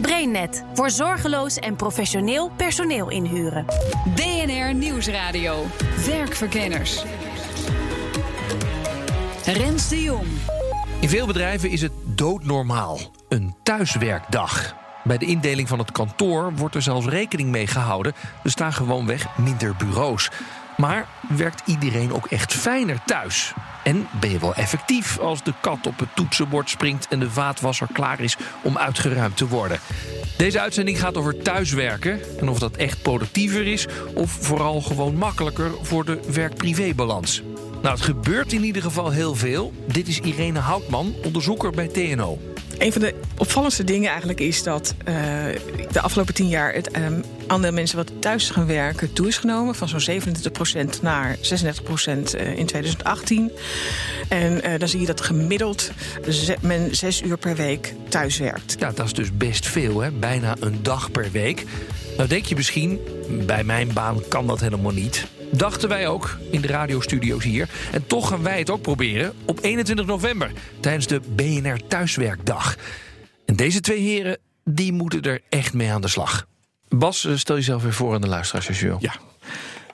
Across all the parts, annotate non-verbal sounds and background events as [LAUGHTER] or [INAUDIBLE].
BrainNet voor zorgeloos en professioneel personeel inhuren. BNR Nieuwsradio. Werkverkenners. Rens de Jong. In veel bedrijven is het doodnormaal. Een thuiswerkdag. Bij de indeling van het kantoor wordt er zelfs rekening mee gehouden. Er staan gewoonweg minder bureaus. Maar werkt iedereen ook echt fijner thuis? En ben je wel effectief als de kat op het toetsenbord springt en de vaatwasser klaar is om uitgeruimd te worden? Deze uitzending gaat over thuiswerken en of dat echt productiever is of vooral gewoon makkelijker voor de werk-privé-balans. Nou, het gebeurt in ieder geval heel veel. Dit is Irene Houtman, onderzoeker bij TNO. Een van de opvallendste dingen eigenlijk is dat uh, de afgelopen tien jaar het um, aandeel mensen wat thuis gaan werken toe is genomen. Van zo'n 27% naar 36% in 2018. En uh, dan zie je dat gemiddeld men zes uur per week thuis werkt. Ja, dat is dus best veel, hè? bijna een dag per week. Nou denk je misschien, bij mijn baan kan dat helemaal niet. Dachten wij ook in de radiostudio's hier. En toch gaan wij het ook proberen op 21 november tijdens de BNR Thuiswerkdag. En deze twee heren, die moeten er echt mee aan de slag. Bas, eh, stel jezelf weer voor aan de luisteraars als je wil. Ja.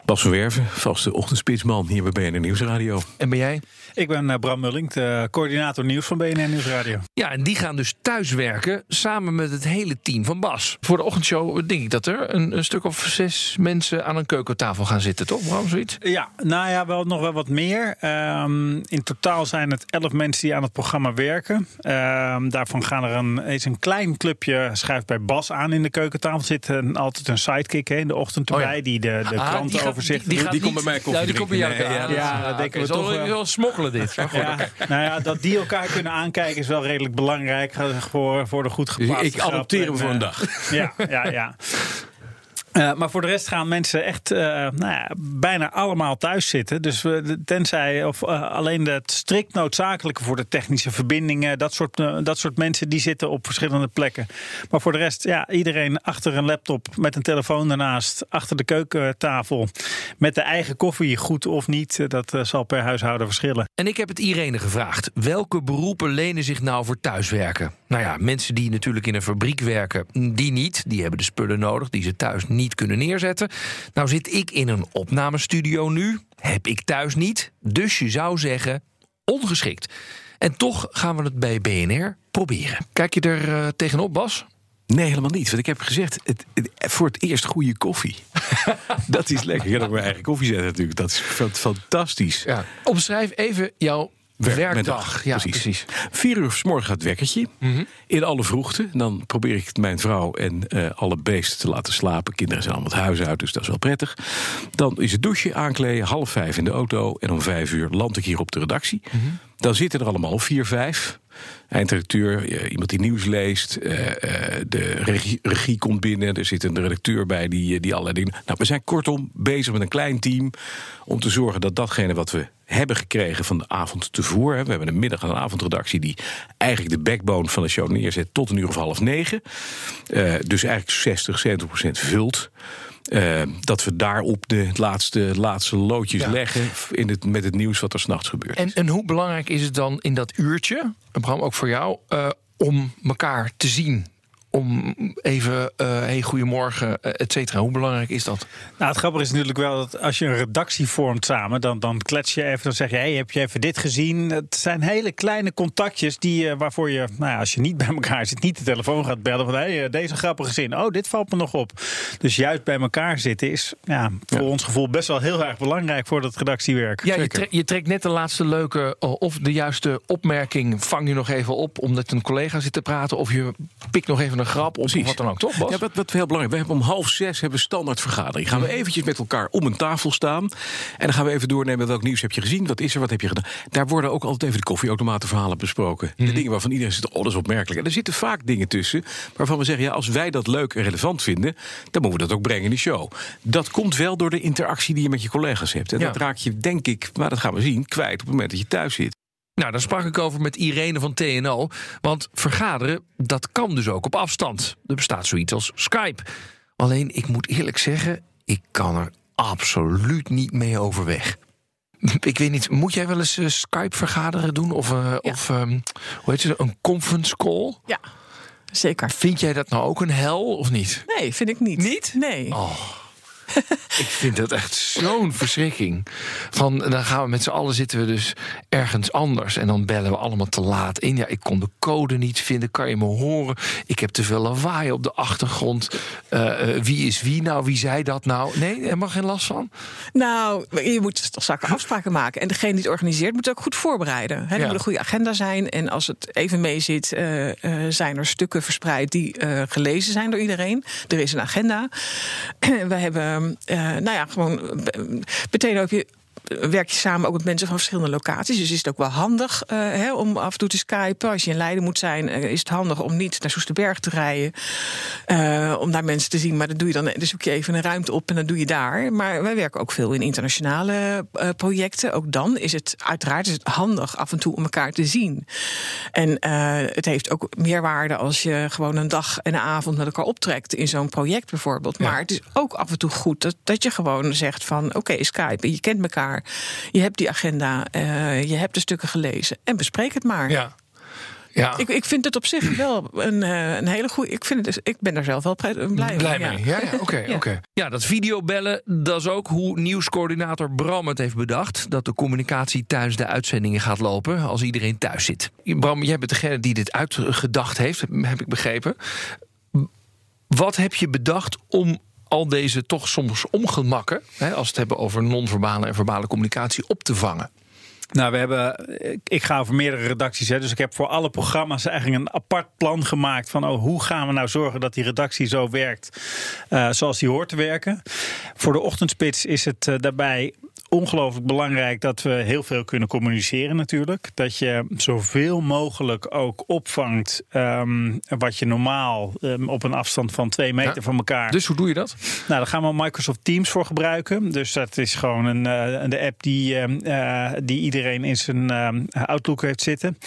Bas van Werven, vaste ochtendspitsman hier bij BNR Nieuwsradio. En ben jij? Ik ben uh, Bram Mulling, de coördinator nieuws van BNR Nieuwsradio. Ja, en die gaan dus thuiswerken samen met het hele team van Bas. Voor de ochtendshow denk ik dat er een, een stuk of zes mensen aan een keukentafel gaan zitten, toch Bram, zoiets? Ja, nou ja, wel, nog wel wat meer. Um, in totaal zijn het elf mensen die aan het programma werken. Um, daarvan gaan er een, is een klein clubje, schuift bij Bas aan in de keukentafel. Zit een, altijd een sidekick hè, in de ochtend erbij, oh ja. die de, de ah, Die, die, die, die komt bij mij koffie ja, die komt bij jou. Nee, ja, ja, ja, dat denken we toch wel. wel smokkelen dit. Maar goed, ja, okay. [LAUGHS] Nou ja, dat die elkaar kunnen aankijken is wel redelijk belangrijk voor, voor de goed geplaatste Ik adopteer hem voor een dag. Ja, ja, ja. [LAUGHS] Uh, maar voor de rest gaan mensen echt uh, nou ja, bijna allemaal thuis zitten. Dus uh, tenzij of alleen het strikt noodzakelijke voor de technische verbindingen, dat soort, dat soort mensen die zitten op verschillende plekken. Maar voor de rest, ja, iedereen achter een laptop met een telefoon daarnaast, achter de keukentafel, met de eigen koffie, goed of niet, dat zal per huishouden verschillen. En ik heb het Irene gevraagd: welke beroepen lenen zich nou voor thuiswerken? Nou ja, mensen die natuurlijk in een fabriek werken, die niet. Die hebben de spullen nodig die ze thuis niet kunnen neerzetten. Nou zit ik in een opnamestudio nu. Heb ik thuis niet. Dus je zou zeggen ongeschikt. En toch gaan we het bij BNR proberen. Kijk je er uh, tegenop, Bas? Nee, helemaal niet. Want ik heb gezegd, het, het, voor het eerst goede koffie. [LAUGHS] dat is lekker. Ik ga ook mijn eigen koffie zetten natuurlijk. Dat is fantastisch. Ja. Omschrijf even jouw werkdag. Ja, precies. precies. Vier uur s morgen gaat het wekkertje. Mm -hmm. In alle vroegte. Dan probeer ik mijn vrouw en uh, alle beesten te laten slapen. Kinderen zijn allemaal het huis uit, dus dat is wel prettig. Dan is het douchen, aankleden, half vijf in de auto. En om vijf uur land ik hier op de redactie. Mm -hmm. Dan zitten er allemaal vier, vijf. Eindredacteur, iemand die nieuws leest. Uh, de regie, komt binnen. Er zit een redacteur bij die, die allerlei dingen. Nou, we zijn kortom bezig met een klein team. Om te zorgen dat datgene wat we hebben gekregen van de avond tevoren. We hebben een middag- en een avondredactie die eigenlijk de backbone van de show neerzet tot een uur of half negen. Dus eigenlijk 60, 70 procent vult. Uh, dat we daarop de laatste, laatste loodjes ja. leggen in het, met het nieuws wat er s'nachts gebeurt. En, en hoe belangrijk is het dan in dat uurtje, Bram, ook voor jou, uh, om elkaar te zien? Om even, uh, hey, goedemorgen, et cetera. Hoe belangrijk is dat? Nou, het grappige is natuurlijk wel dat als je een redactie vormt samen, dan, dan klets je even, dan zeg je, hey, heb je even dit gezien? Het zijn hele kleine contactjes die, uh, waarvoor je, nou ja, als je niet bij elkaar zit, niet de telefoon gaat bellen van, hey, deze grappige zin, oh, dit valt me nog op. Dus juist bij elkaar zitten is, ja, voor ja. ons gevoel best wel heel erg belangrijk voor dat redactiewerk. Ja, je, tre je, trekt net de laatste leuke of de juiste opmerking vang je nog even op, omdat een collega zit te praten, of je pikt nog even een grap op of wat dan ook, toch Bas? Ja, wat, wat heel belangrijk. We hebben om half zes hebben we standaard vergadering. Gaan we eventjes met elkaar om een tafel staan. En dan gaan we even doornemen welk nieuws heb je gezien. Wat is er, wat heb je gedaan. Daar worden ook altijd even de koffieautomatenverhalen besproken. De dingen waarvan iedereen zegt, oh dat is opmerkelijk. En er zitten vaak dingen tussen waarvan we zeggen... ja, als wij dat leuk en relevant vinden... dan moeten we dat ook brengen in de show. Dat komt wel door de interactie die je met je collega's hebt. En Ja. dat raak je, denk ik, maar dat gaan we zien, kwijt op het moment dat je thuis zit. Nou, daar sprak ik over met Irene van TNO. Want vergaderen, dat kan dus ook op afstand. Er bestaat zoiets als Skype. Alleen, ik moet eerlijk zeggen, ik kan er absoluut niet mee overweg. [LAUGHS] Ik weet niet, moet jij wel eens eh, Skype vergaderen doen? Of, eh, of ehm, hoe heet het, een conference call? Ja, zeker. Vind jij dat nou ook een hel of niet? Nee, vind ik niet. Niet? Nee. Ik vind dat echt zo'n verschrikking. Van, dan gaan we met z'n allen zitten we dus ergens anders. En dan bellen we allemaal te laat in. Ja, ik kon de code niet vinden. Kan je me horen? Ik heb te veel lawaai op de achtergrond. Eh, eh, wie is wie nou? Wie zei dat nou? Nee, helemaal geen last van. Nou, je moet toch zaken afspraken maken. En degene die het organiseert moet het ook goed voorbereiden. Er Ja. moet een goede agenda zijn. En als het even mee zit, eh, zijn er stukken verspreid die gelezen zijn door iedereen. Er is een agenda. [CLEARS THROAT] We hebben, nou ja, gewoon eh, meteen ook je. Werk je samen ook met mensen van verschillende locaties. Dus is het ook wel handig eh, om af en toe te skypen. Als je in Leiden moet zijn, eh, is het handig om niet naar Soesterberg te rijden. eh, om daar mensen te zien. Maar dat doe je dan, dan zoek je even een ruimte op en dan doe je daar. Maar wij werken ook veel in internationale projecten. Ook dan is het uiteraard is het handig af en toe om elkaar te zien. En het heeft ook meerwaarde als je gewoon een dag en een avond met elkaar optrekt in zo'n project bijvoorbeeld. Maar het is ook af en toe goed dat, dat je gewoon zegt van oké, Skype, je kent elkaar. Je hebt die agenda, eh, je hebt de stukken gelezen en bespreek het maar. Ja. Ja. Ik, ik vind het op zich wel een, eh, een hele goede. Ik, vind het, dus- ik ben er zelf wel blij, Blij mee. Ja, ja, oké. [LAUGHS] Ja. oké. ja, dat videobellen, dat is ook hoe nieuwscoördinator Bram het heeft bedacht. Dat de communicatie tijdens de uitzendingen gaat lopen als iedereen thuis zit. Bram, jij bent degene die dit uitgedacht heeft, heb ik begrepen. Wat heb je bedacht om al deze toch soms ongemakken, hè, als we het hebben over non-verbale en verbale communicatie, op te vangen? Nou, we hebben, ik ga over meerdere redacties. Hè, dus ik heb voor alle programma's eigenlijk een apart plan gemaakt. Van oh, hoe gaan we nou zorgen dat die redactie zo werkt eh, zoals die hoort te werken. Voor de ochtendspits is het eh, daarbij ongelooflijk belangrijk dat we heel veel kunnen communiceren natuurlijk. Dat je zoveel mogelijk ook opvangt ehm, wat je normaal ehm, op een afstand van twee meter Ja. van elkaar. Dus hoe doe je dat? Nou, daar gaan we Microsoft Teams voor gebruiken. Dus dat is gewoon een, eh, de app die, eh, eh, die iedereen in zijn eh, Outlook heeft zitten.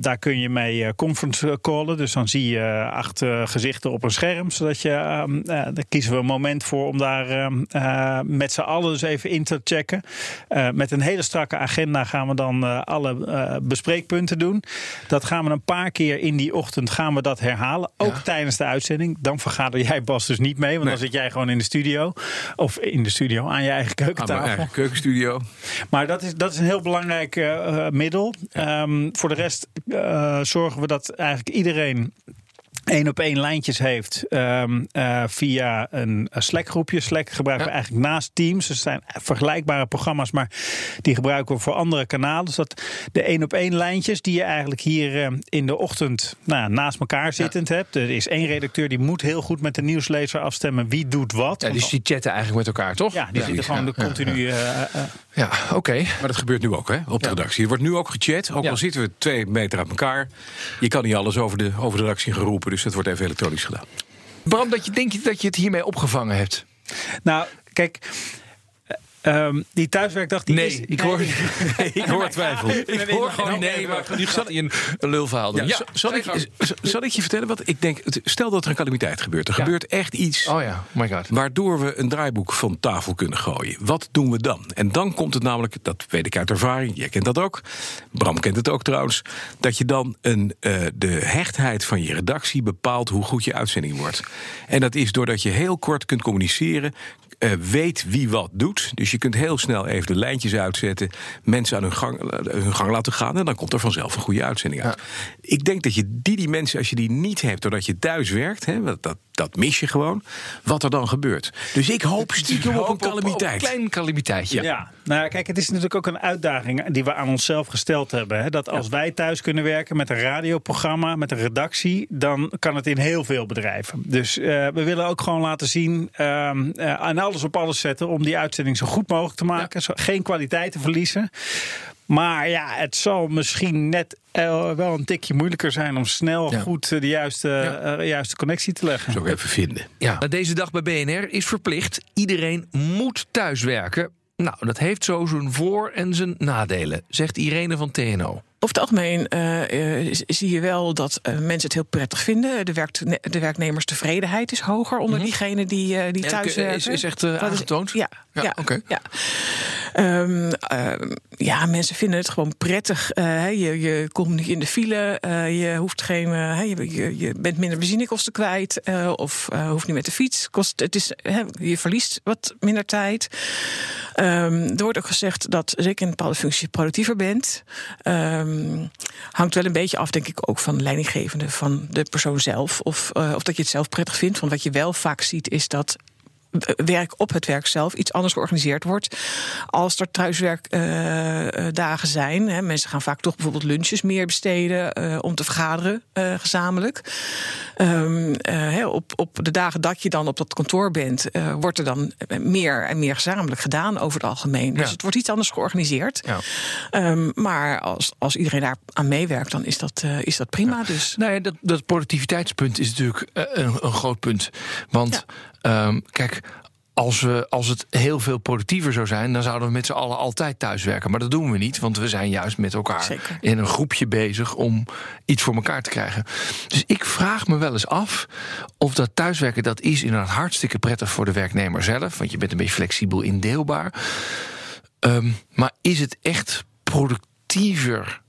Daar kun je mee conference callen. Dus dan zie je acht gezichten op een scherm. Zodat je, ehm, daar kiezen we een moment voor om daar ehm, met z'n allen dus even in te checken. Eh, met een hele strakke agenda gaan we dan eh, alle eh, bespreekpunten doen. Dat gaan we een paar keer in die ochtend gaan we dat herhalen. Ook Ja. tijdens de uitzending. Dan vergader jij Bas dus niet mee. Want Nee. dan zit jij gewoon in de studio. Of in de studio aan je eigen Aan mijn keukentafel. eigen keukenstudio. Maar dat is, dat is een heel belangrijk middel. Ehm, voor de rest zorgen we dat eigenlijk iedereen één op één lijntjes heeft ehm, eh, via een eh, Slack-groepje. Slack gebruiken we eigenlijk naast Teams. Dus zijn vergelijkbare programma's, maar die gebruiken we voor andere kanalen. Dus dat de één op één lijntjes die je eigenlijk hier eh, in de ochtend nou, naast elkaar zittend hebt. Er is één redacteur die moet heel goed met de nieuwslezer afstemmen wie doet wat. Ja, dus die chatten eigenlijk met elkaar, toch? ja, die zitten gewoon de continu. eh, eh, Ja, oké. Maar dat gebeurt nu ook hè, op de redactie. Er wordt nu ook gechat. Ook al zitten we twee meter uit elkaar. Je kan niet alles over de, over de redactie geroepen. Dus dat wordt even elektronisch gedaan. Bram, dat je, denk je dat je het hiermee opgevangen hebt? Nou, kijk. Ehm, die thuiswerkdag die is... ik hoor, [LAUGHS] Ik hoor twijfel. [LAUGHS] ik hoor gewoon nee, maar nu zal je een, lulverhaal doen. Ja, zal- zal, ik, z- zal ik je vertellen wat ik denk? Stel dat er een calamiteit gebeurt. Er Ja. gebeurt echt iets. Oh ja, my god. Waardoor we een draaiboek van tafel kunnen gooien. Wat doen we dan? En dan komt het namelijk, dat weet ik uit ervaring, jij kent dat ook. Bram kent het ook trouwens. Dat je dan een, eh, de hechtheid van je redactie bepaalt hoe goed je uitzending wordt. En dat is doordat je heel kort kunt communiceren. Eh, weet wie wat doet. Dus je kunt heel snel even de lijntjes uitzetten. Mensen aan hun gang, eh, hun gang laten gaan. En dan komt er vanzelf een goede uitzending uit. Ik denk dat je die, die mensen, als je die niet hebt doordat je thuis werkt. Hè, dat, dat, dat mis je gewoon. Wat er dan gebeurt. Dus ik hoop stiekem op een calamiteit. Een klein calamiteitje. Ja. nou ja, kijk, het is natuurlijk ook een uitdaging die we aan onszelf gesteld hebben. Hè? Dat als wij thuis kunnen werken met een radioprogramma, met een redactie, dan kan het in heel veel bedrijven. Dus eh, we willen ook gewoon laten zien ehm, eh, en alles op alles zetten om die uitzending zo goed mogelijk te maken. Geen kwaliteit te verliezen. Maar ja, het zal misschien net eh, wel een tikje moeilijker zijn om snel Ja. goed eh, de juiste, eh, juiste connectie te leggen. Zo even vinden. Ja. Deze dag bij BNR is verplicht. Iedereen moet thuiswerken. Nou, dat heeft zo zijn voor- en zijn nadelen, zegt Irene van TNO. Over het algemeen eh, eh, zie je wel dat eh, mensen het heel prettig vinden. De, werkt, de werknemerstevredenheid is hoger onder diegenen die, die Ja, thuis is- is echt, is- aangetoond? Ja, Ja, ja. Ehm, ehm, ja, mensen vinden het gewoon prettig. Je, je komt niet in de file. je hoeft geen. je, je, je bent minder benzinekosten kwijt. of hoeft niet met de fiets. Kost, het is, je verliest wat minder tijd. Ehm, er wordt ook gezegd dat zeker in bepaalde functies productiever bent. Ehm, hangt wel een beetje af, denk ik, ook van de leidinggevende, van de persoon zelf. Of, eh, of dat je het zelf prettig vindt. Want wat je wel vaak ziet, is dat werk op het werk zelf iets anders georganiseerd wordt. Als er thuiswerkdagen zijn. Hè, mensen gaan vaak toch bijvoorbeeld lunches meer besteden eh, om te vergaderen eh, gezamenlijk. Ehm, eh, hè, op, op de dagen dat je dan op dat kantoor bent, eh, wordt er dan meer en meer gezamenlijk gedaan over het algemeen. Dus Ja. het wordt iets anders georganiseerd. Ja. Ehm, maar als, als iedereen daar aan meewerkt, dan is dat, eh, is dat prima. Dus Nou ja, dat, dat productiviteitspunt is natuurlijk een, een groot punt. Want ehm, kijk, als, we, als het heel veel productiever zou zijn, dan zouden we met z'n allen altijd thuiswerken. Maar dat doen we niet, want we zijn juist met elkaar Zeker. in een groepje bezig om iets voor elkaar te krijgen. Dus ik vraag me wel eens af of dat thuiswerken, dat is inderdaad hartstikke prettig voor de werknemer zelf. Want je bent een beetje flexibel indeelbaar. Ehm, maar is het echt productiever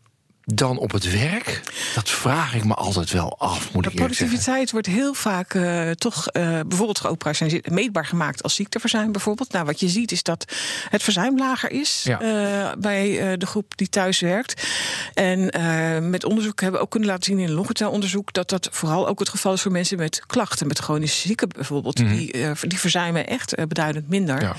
dan op het werk? Dat vraag ik me altijd wel af, moet De ik zeggen. productiviteit wordt heel vaak eh, toch eh, bijvoorbeeld geoperationaliseerd, meetbaar gemaakt als ziekteverzuim bijvoorbeeld. Nou, wat je ziet is dat het verzuim lager is Ja. eh, bij de groep die thuis werkt. En met onderzoek hebben we ook kunnen laten zien in een longhotelonderzoek dat dat vooral ook het geval is voor mensen met klachten, met chronische zieken bijvoorbeeld. Die, eh, die verzuimen echt beduidend minder. Mhm. Ja.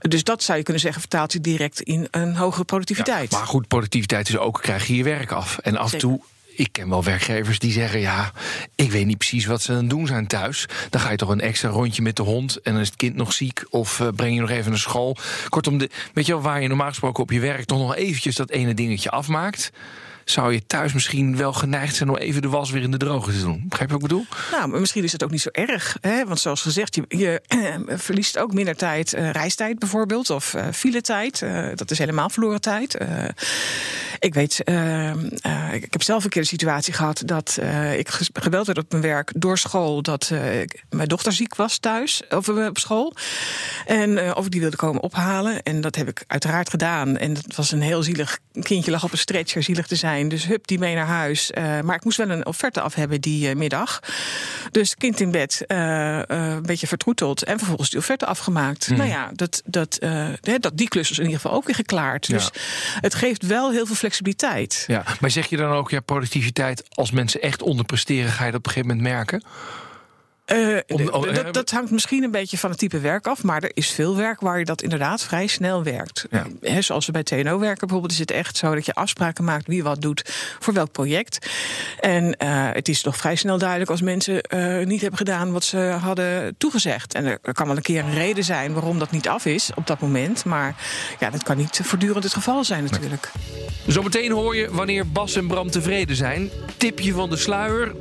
Dus dat zou je kunnen zeggen vertaalt zich direct in een hogere productiviteit. Maar goed, productiviteit is ook, krijg je je werk af. En af en toe, ik ken wel werkgevers die zeggen... ja, ik weet niet precies wat ze aan het doen zijn thuis. Dan ga je toch een extra rondje met de hond... en dan is het kind nog ziek of eh, breng je nog even naar school. Kortom, de, weet je wel, waar je normaal gesproken op je werk... toch nog eventjes dat ene dingetje afmaakt... zou je thuis misschien wel geneigd zijn om even de was weer in de droge te doen. Begrijp je wat ik bedoel? Nou, maar misschien is het ook niet zo erg. Hè? Want zoals gezegd, je, je [CLEARS THROAT] verliest ook minder tijd, eh, reistijd bijvoorbeeld, of eh filetijd. Eh, dat is helemaal verloren tijd. Ik weet, eh, eh, ik heb zelf een keer de situatie gehad dat eh, ik gebeld werd op mijn werk door school dat eh, mijn dochter ziek was thuis of op school. En of ik die wilde komen ophalen. En dat heb ik uiteraard gedaan. En dat was een heel zielig kindje, lag op een stretcher, zielig te zijn. Dus hup, die mee naar huis. Maar ik moest wel een offerte af hebben die middag. Dus kind in bed, een beetje vertroeteld. En vervolgens die offerte afgemaakt. Nou ja, dat, dat, dat, die klus is in ieder geval ook weer geklaard. Ja. Dus het geeft wel heel veel flexibiliteit. Ja. Maar zeg je dan ook, ja, productiviteit... als mensen echt onderpresteren, ga je dat op een gegeven moment merken? Eh, Om- d- om- d- dat, dat hangt misschien een beetje van het type werk af. Maar er is veel werk waar je dat inderdaad vrij snel werkt. Ja. Hè, zoals we bij TNO werken bijvoorbeeld, is het echt zo dat je afspraken maakt wie wat doet voor welk project. En eh, het is toch vrij snel duidelijk als mensen eh, niet hebben gedaan wat ze hadden toegezegd. En er, er kan wel een keer een reden zijn waarom dat niet af is op dat moment. Maar ja, dat kan niet voortdurend het geval zijn natuurlijk. Zometeen hoor je wanneer Bas en Bram tevreden zijn. Tipje van de sluier.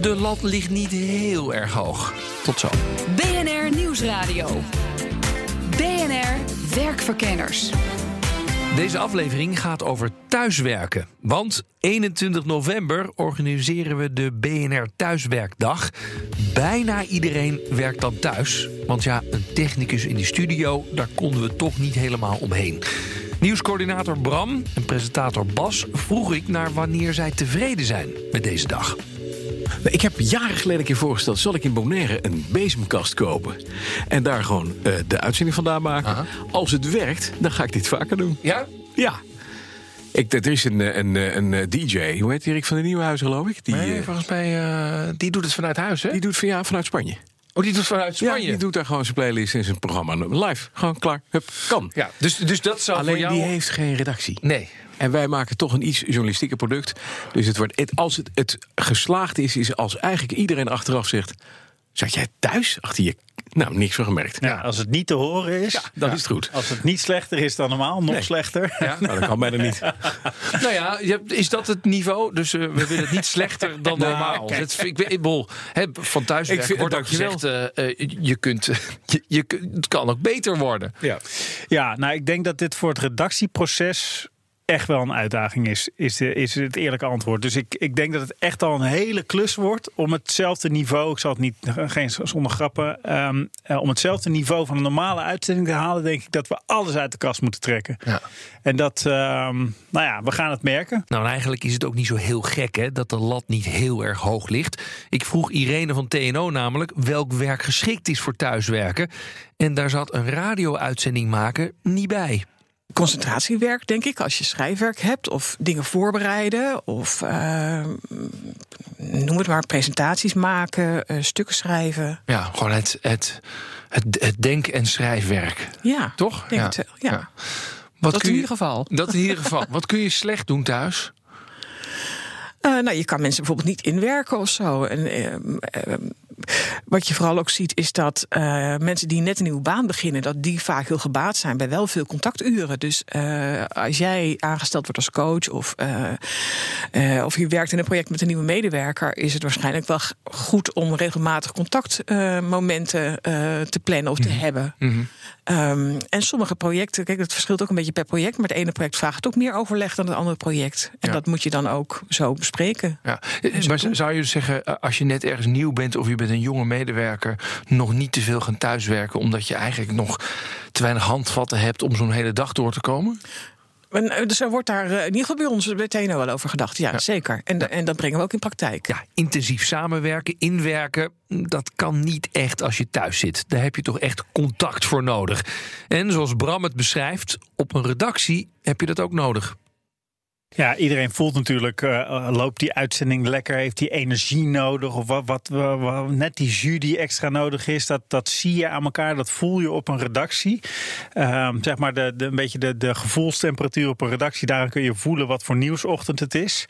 De lat ligt niet heel erg hoog. Tot zo. BNR Nieuwsradio. BNR Werkverkenners. Deze aflevering gaat over thuiswerken. Want 21 november organiseren we de BNR Thuiswerkdag. Bijna iedereen werkt dan thuis. Want ja, een technicus in de studio, daar konden we toch niet helemaal omheen. Nieuwscoördinator Bram en presentator Bas vroeg ik naar wanneer zij tevreden zijn met deze dag. Ik heb jaren geleden een keer voorgesteld... zal ik in Bonaire een bezemkast kopen? En daar gewoon eh, de uitzending vandaan maken. Aha. Als het werkt, dan ga ik dit vaker doen. Ja? Ja. Ik, er is een, eh, een, een, een eh, DJ, hoe heet die, Rick van de Nieuwenhuizen geloof ik? Die, Nee, eh, volgens mij, eh, die doet het vanuit huis, hè? die doet van, ja, vanuit Spanje. oh, die doet vanuit Spanje. Ja, die doet daar gewoon zijn playlist en zijn programma live. Gewoon klaar, hup, kan. Ja, dus, dus dat zou Alleen voor jou... die heeft geen redactie. Nee. En wij maken toch een iets journalistieke product. Dus het wordt, het, als het, het geslaagd is, is als eigenlijk iedereen achteraf zegt... Zat jij thuis achter je... Nou, niks van gemerkt. Ja, als het niet te horen is, Ja, dan is het goed. Als het niet slechter is dan normaal, nog Nee. slechter. Ja. Nou, dat kan bijna niet. [LAUGHS] Nou ja, je hebt- is dat het niveau? Dus eh, we willen het niet slechter dan Nou, normaal. kijk. Dat vind ik, ik bedoel, hè, van thuiswerk Ik vind- wordt ook gezegd... eh, eh, je kunt, [LAUGHS] je, je, kunt- het kan ook beter worden. Ja. Ja, nou, ik denk dat dit voor het redactieproces echt wel een uitdaging is, is, de, is het eerlijke antwoord. Dus ik, ik denk dat het echt al een hele klus wordt om hetzelfde niveau, ik zal het niet, geen zonder grappen, ehm, eh, om hetzelfde niveau van een normale uitzending te halen, denk ik dat we alles uit de kast moeten trekken. Ja. En dat, ehm, nou ja, we gaan het merken. Nou, en eigenlijk is het ook niet zo heel gek hè, dat de lat niet heel erg hoog ligt. Ik vroeg Irene van TNO namelijk welk werk geschikt is voor thuiswerken. En daar zat een radio-uitzending maken niet bij. Concentratiewerk, denk ik, als je schrijfwerk hebt of dingen voorbereiden of eh, noem het maar presentaties maken, eh, stukken schrijven. Ja, gewoon het, het, het, het denk- en schrijfwerk. Ja, Toch? Denk Ja. het ja. Wat Dat kun in je- ieder geval. [LAUGHS] Dat in ieder geval. Wat kun je slecht doen thuis? Eh, nou, je kan mensen bijvoorbeeld niet inwerken of zo. En, ehm, ehm, wat je vooral ook ziet is dat eh, mensen die net een nieuwe baan beginnen, dat die vaak heel gebaat zijn bij wel veel contacturen. Dus eh, als jij aangesteld wordt als coach of, eh, of je werkt in een project met een nieuwe medewerker, is het waarschijnlijk wel goed om regelmatig contactmomenten te plannen of te hebben. Ehm, en sommige projecten, kijk, dat verschilt ook een beetje per project. Maar het ene project vraagt ook meer overleg dan het andere project. En Ja. dat moet je dan ook zo bespreken. Ja. Maar z- zou je dus zeggen, eh, als je net ergens nieuw bent of je bent een jonge medewerker, nog niet te veel gaan thuiswerken, omdat je eigenlijk nog te weinig handvatten hebt om zo'n hele dag door te komen? En, eh, dus er wordt daar eh, in ieder geval bij ons TNO wel over gedacht. Ja, zeker. En, en dat brengen we ook in praktijk. Ja, intensief samenwerken, inwerken, dat kan niet echt als je thuis zit. Daar heb je toch echt contact voor nodig. En zoals Bram het beschrijft, op een redactie heb je dat ook nodig. Ja, iedereen voelt natuurlijk, eh, eh, loopt die uitzending lekker, heeft die energie nodig of wat, wat, wat- wat- net die jus die extra nodig is, dat, dat zie je aan elkaar, dat voel je op een redactie. Ehm, zeg maar de, de, een beetje de, de gevoelstemperatuur op een redactie, daar kun je voelen wat voor nieuwsochtend het is.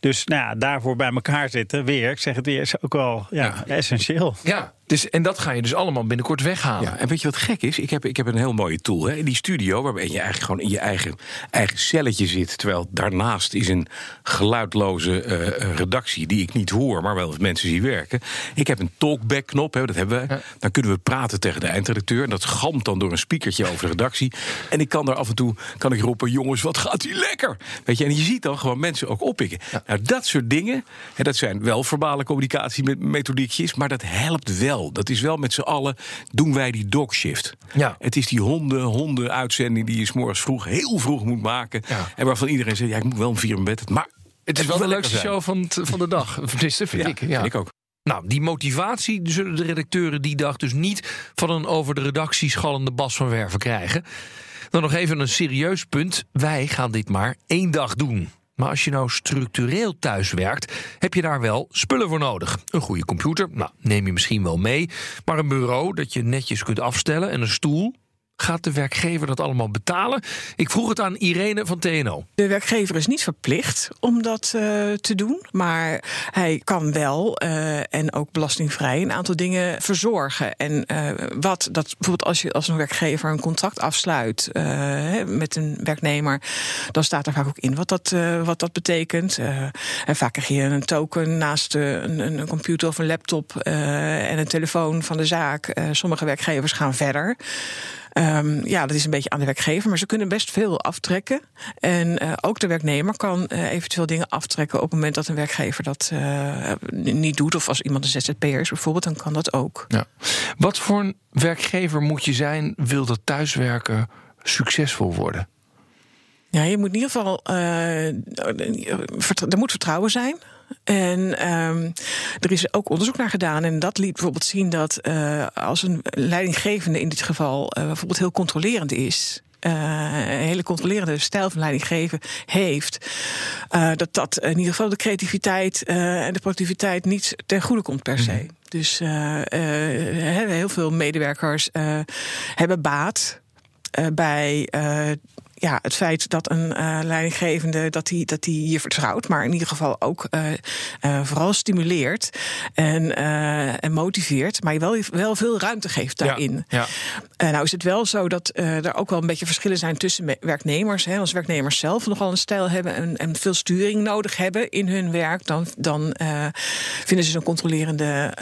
Dus nou ja, daarvoor bij elkaar zitten, weer, ik zeg het weer, is ook wel ja, essentieel. Ja, dus, en dat ga je dus allemaal binnenkort weghalen. Ja, en weet je wat gek is? Ik heb, ik heb een heel mooie tool. Hè? In die studio, waarbij je eigenlijk gewoon in je eigen, eigen celletje zit. Terwijl daarnaast is een geluidloze eh, redactie die ik niet hoor, maar wel mensen zie werken. Ik heb een talkback-knop, dat hebben we. Dan kunnen we praten tegen de eindredacteur. En dat gamt dan door een speakertje over de redactie. En ik kan daar af en toe kan ik roepen: jongens, wat gaat hier lekker? Weet je, en je ziet dan gewoon mensen ook oppikken. Nou, dat soort dingen, hè, dat zijn wel verbale communicatie met methodiekjes, maar dat helpt wel. Dat is wel met z'n allen doen wij die dogshift. Ja. Het is die honden, honden uitzending die je 's morgens vroeg, heel vroeg moet maken. Ja. En waarvan iedereen zegt, ja, ik moet wel om vier in bed. Maar Het is wel de leukste show van, van de dag. [LAUGHS] Vind ik. Ja. vind ik ook. Nou, die motivatie zullen de redacteuren die dag dus niet van een over de redactie schallende Bas van Werven krijgen. Dan nog even een serieus punt. Wij gaan dit maar één dag doen. Maar als je nou structureel thuis werkt, heb je daar wel spullen voor nodig. Een goede computer, nou, neem je misschien wel mee. Maar een bureau dat je netjes kunt afstellen en een stoel. Gaat de werkgever dat allemaal betalen? Ik vroeg het aan Irene van TNO. De werkgever is niet verplicht om dat eh, te doen. Maar hij kan wel eh, en ook belastingvrij een aantal dingen verzorgen. En eh, wat dat bijvoorbeeld als je als een werkgever een contract afsluit met een werknemer, dan staat er vaak ook in wat dat, wat dat betekent. En vaak krijg je een token naast een, een, computer of een laptop en een telefoon van de zaak. Sommige werkgevers gaan verder. Ehm, ja, dat is een beetje aan de werkgever, maar ze kunnen best veel aftrekken. En eh, ook de werknemer kan eh, eventueel dingen aftrekken op het moment dat een werkgever dat eh, niet doet. Of als iemand een ZZP'er is bijvoorbeeld, dan kan dat ook. Ja. Wat voor een werkgever moet je zijn, wil dat thuiswerken succesvol worden? Ja, je moet in ieder geval. er moet vertrouwen zijn. En ehm, er is ook onderzoek naar gedaan. En dat liet bijvoorbeeld zien dat uh, als een leidinggevende in dit geval uh, bijvoorbeeld heel controlerend is. Uh, een hele controlerende stijl van leidinggeven heeft, dat dat in ieder geval de creativiteit en de productiviteit niet ten goede komt per se. Mm. Dus heel veel medewerkers hebben baat bij ja, het feit dat een uh, leidinggevende dat die, dat die je vertrouwt, maar in ieder geval ook uh, uh, vooral stimuleert en, en motiveert, maar je wel, wel veel ruimte geeft daarin. Ja, ja. nou is het wel zo dat er ook wel een beetje verschillen zijn tussen werknemers. Hè. Als werknemers zelf nogal een stijl hebben en, en veel sturing nodig hebben in hun werk, dan, dan vinden ze zo'n controlerende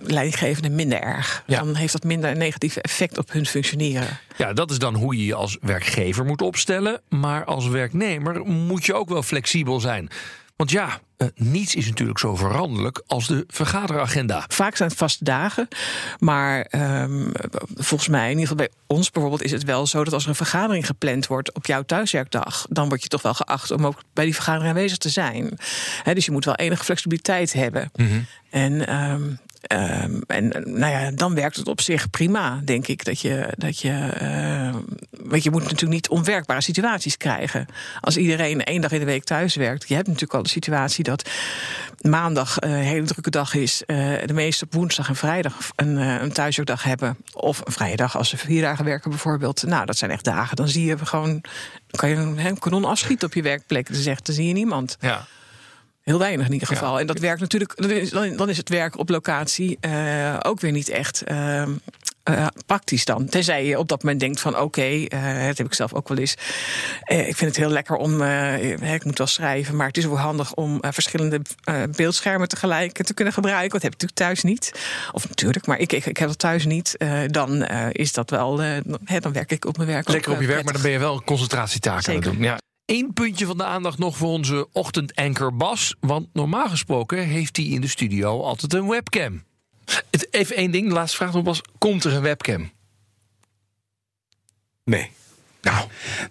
leidinggevende minder erg. Ja. Dan heeft dat minder een negatief effect op hun functioneren. Ja, dat is dan hoe je je als werkgever moet Maar als werknemer moet je ook wel flexibel zijn. Want ja, uh, niets is natuurlijk zo veranderlijk als de vergaderagenda. Vaak zijn het vaste dagen. Maar um, volgens mij, in ieder geval bij ons bijvoorbeeld, is het wel zo dat als er een vergadering gepland wordt op jouw thuiswerkdag, dan word je toch wel geacht om ook bij die vergadering aanwezig te zijn. He, dus je moet wel enige flexibiliteit hebben. Mm -hmm. En um, Um, en nou ja, dan werkt het op zich prima, denk ik. Dat je, dat je, uh, want je moet natuurlijk niet onwerkbare situaties krijgen. Als iedereen één dag in de week thuis werkt. Je hebt natuurlijk al de situatie dat maandag uh, een hele drukke dag is. Uh, de meesten op woensdag en vrijdag een, een thuiswerkdag hebben. Of een vrije dag als ze vier dagen werken bijvoorbeeld. Nou, dat zijn echt dagen. Dan zie je gewoon, kan je een kanon afschieten op je werkplek. Dan zegt, dan zie je niemand. Ja. Heel weinig in ieder geval. Ja. En dat werkt natuurlijk, dan is het werk op locatie uh, ook weer niet echt uh, uh, praktisch dan. Tenzij je op dat moment denkt van oké, okay, dat heb ik zelf ook wel eens. ik vind het heel lekker om, ik moet wel schrijven, maar het is wel handig om verschillende beeldschermen tegelijk te kunnen gebruiken. Dat heb ik natuurlijk thuis niet. Of natuurlijk, maar ik, ik, ik heb dat thuis niet. dan is dat wel, dan werk ik op mijn werk. Lekker op je werk, maar dan ben je wel concentratietaken aan het doen. Ja. Eén puntje van de aandacht nog voor onze ochtendanker Bas. Want normaal gesproken heeft hij in de studio altijd een webcam. Even één ding, de laatste vraag nog Bas. Komt er een webcam? Nee. Nou,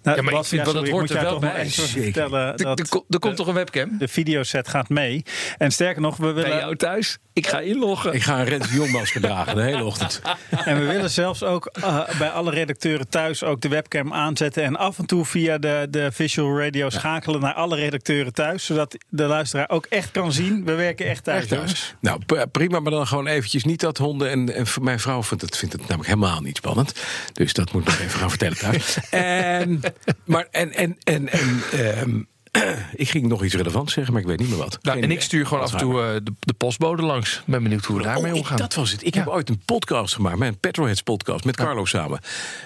nou ja, maar Bas, ik vind ja, dat hoort er wel bij. vertellen Er, dat er, er komt toch een webcam? de videoset gaat mee. En sterker nog, we Bij willen... jou thuis? Ik ga inloggen. Ik ga een Rens Jongmasker dragen de hele ochtend. [LAUGHS] En we willen zelfs ook uh, bij alle redacteuren thuis ook de webcam aanzetten. En af en toe via de, de visual radio schakelen naar alle redacteuren thuis. Zodat de luisteraar ook echt kan zien. We werken echt thuis. Echt thuis. Nou, prima, maar dan gewoon eventjes niet dat honden. En, en mijn vrouw vindt het, vindt het namelijk helemaal niet spannend. Dus dat moet ik nog even gaan vertellen thuis. [LAUGHS] en, maar en, en, en, en ehm, [CLEARS THROAT] ik ging nog iets relevants zeggen, maar ik weet niet meer wat. Nou, en ik stuur gewoon af en toe uh, de, de, postbode langs. Ben benieuwd hoe we daarmee oh, omgaan. Ik, dat was het. Ik ja. heb ooit een podcast gemaakt, mijn Petrolheads podcast, met Carlo ja. samen.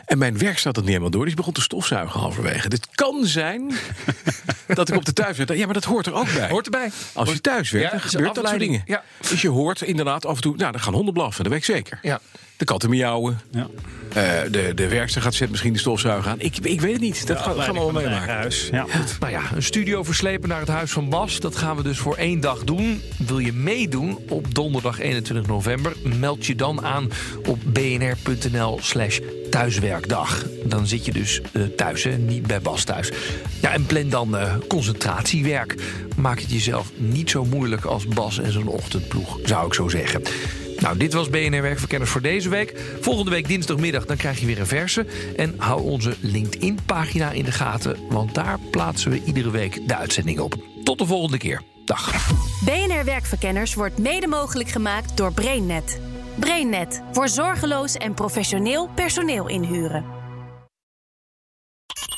En mijn werk staat er niet helemaal door. Die begon te stofzuigen halverwege. Het kan zijn [LAUGHS] dat ik op de thuiswerk... Ja, maar dat hoort er ook bij. Hoort erbij. Als je thuis werkt, dan gebeurt dat soort dingen. Ja. Dus je hoort inderdaad af en toe... Nou, dan gaan honden blaffen, dat weet ik zeker. Ja. De katten miauwen. Ja. Uh, de, de werkster gaat zet misschien de stofzuiger aan. Ik, ik weet het niet. Dat ja, gaan, gaan we wel meemaken. Huis. Ja. Nou ja, een studio verslepen naar het huis van Bas. Dat gaan we dus voor één dag doen. Wil je meedoen op donderdag 21 november? Meld je dan aan op bnr.nl slash thuiswerkdag. Dan zit je dus uh, thuis en niet bij Bas thuis. Ja, en plan dan uh, concentratiewerk. Maak het jezelf niet zo moeilijk als Bas en zijn ochtendploeg, zou ik zo zeggen. Nou, dit was BNR Werkverkenners voor deze week. Volgende week dinsdagmiddag dan krijg je weer een verse. En hou onze LinkedIn-pagina in de gaten, want daar plaatsen we iedere week de uitzending op. Tot de volgende keer. Dag. BNR Werkverkenners wordt mede mogelijk gemaakt door BrainNet. BrainNet voor zorgeloos en professioneel personeel inhuren.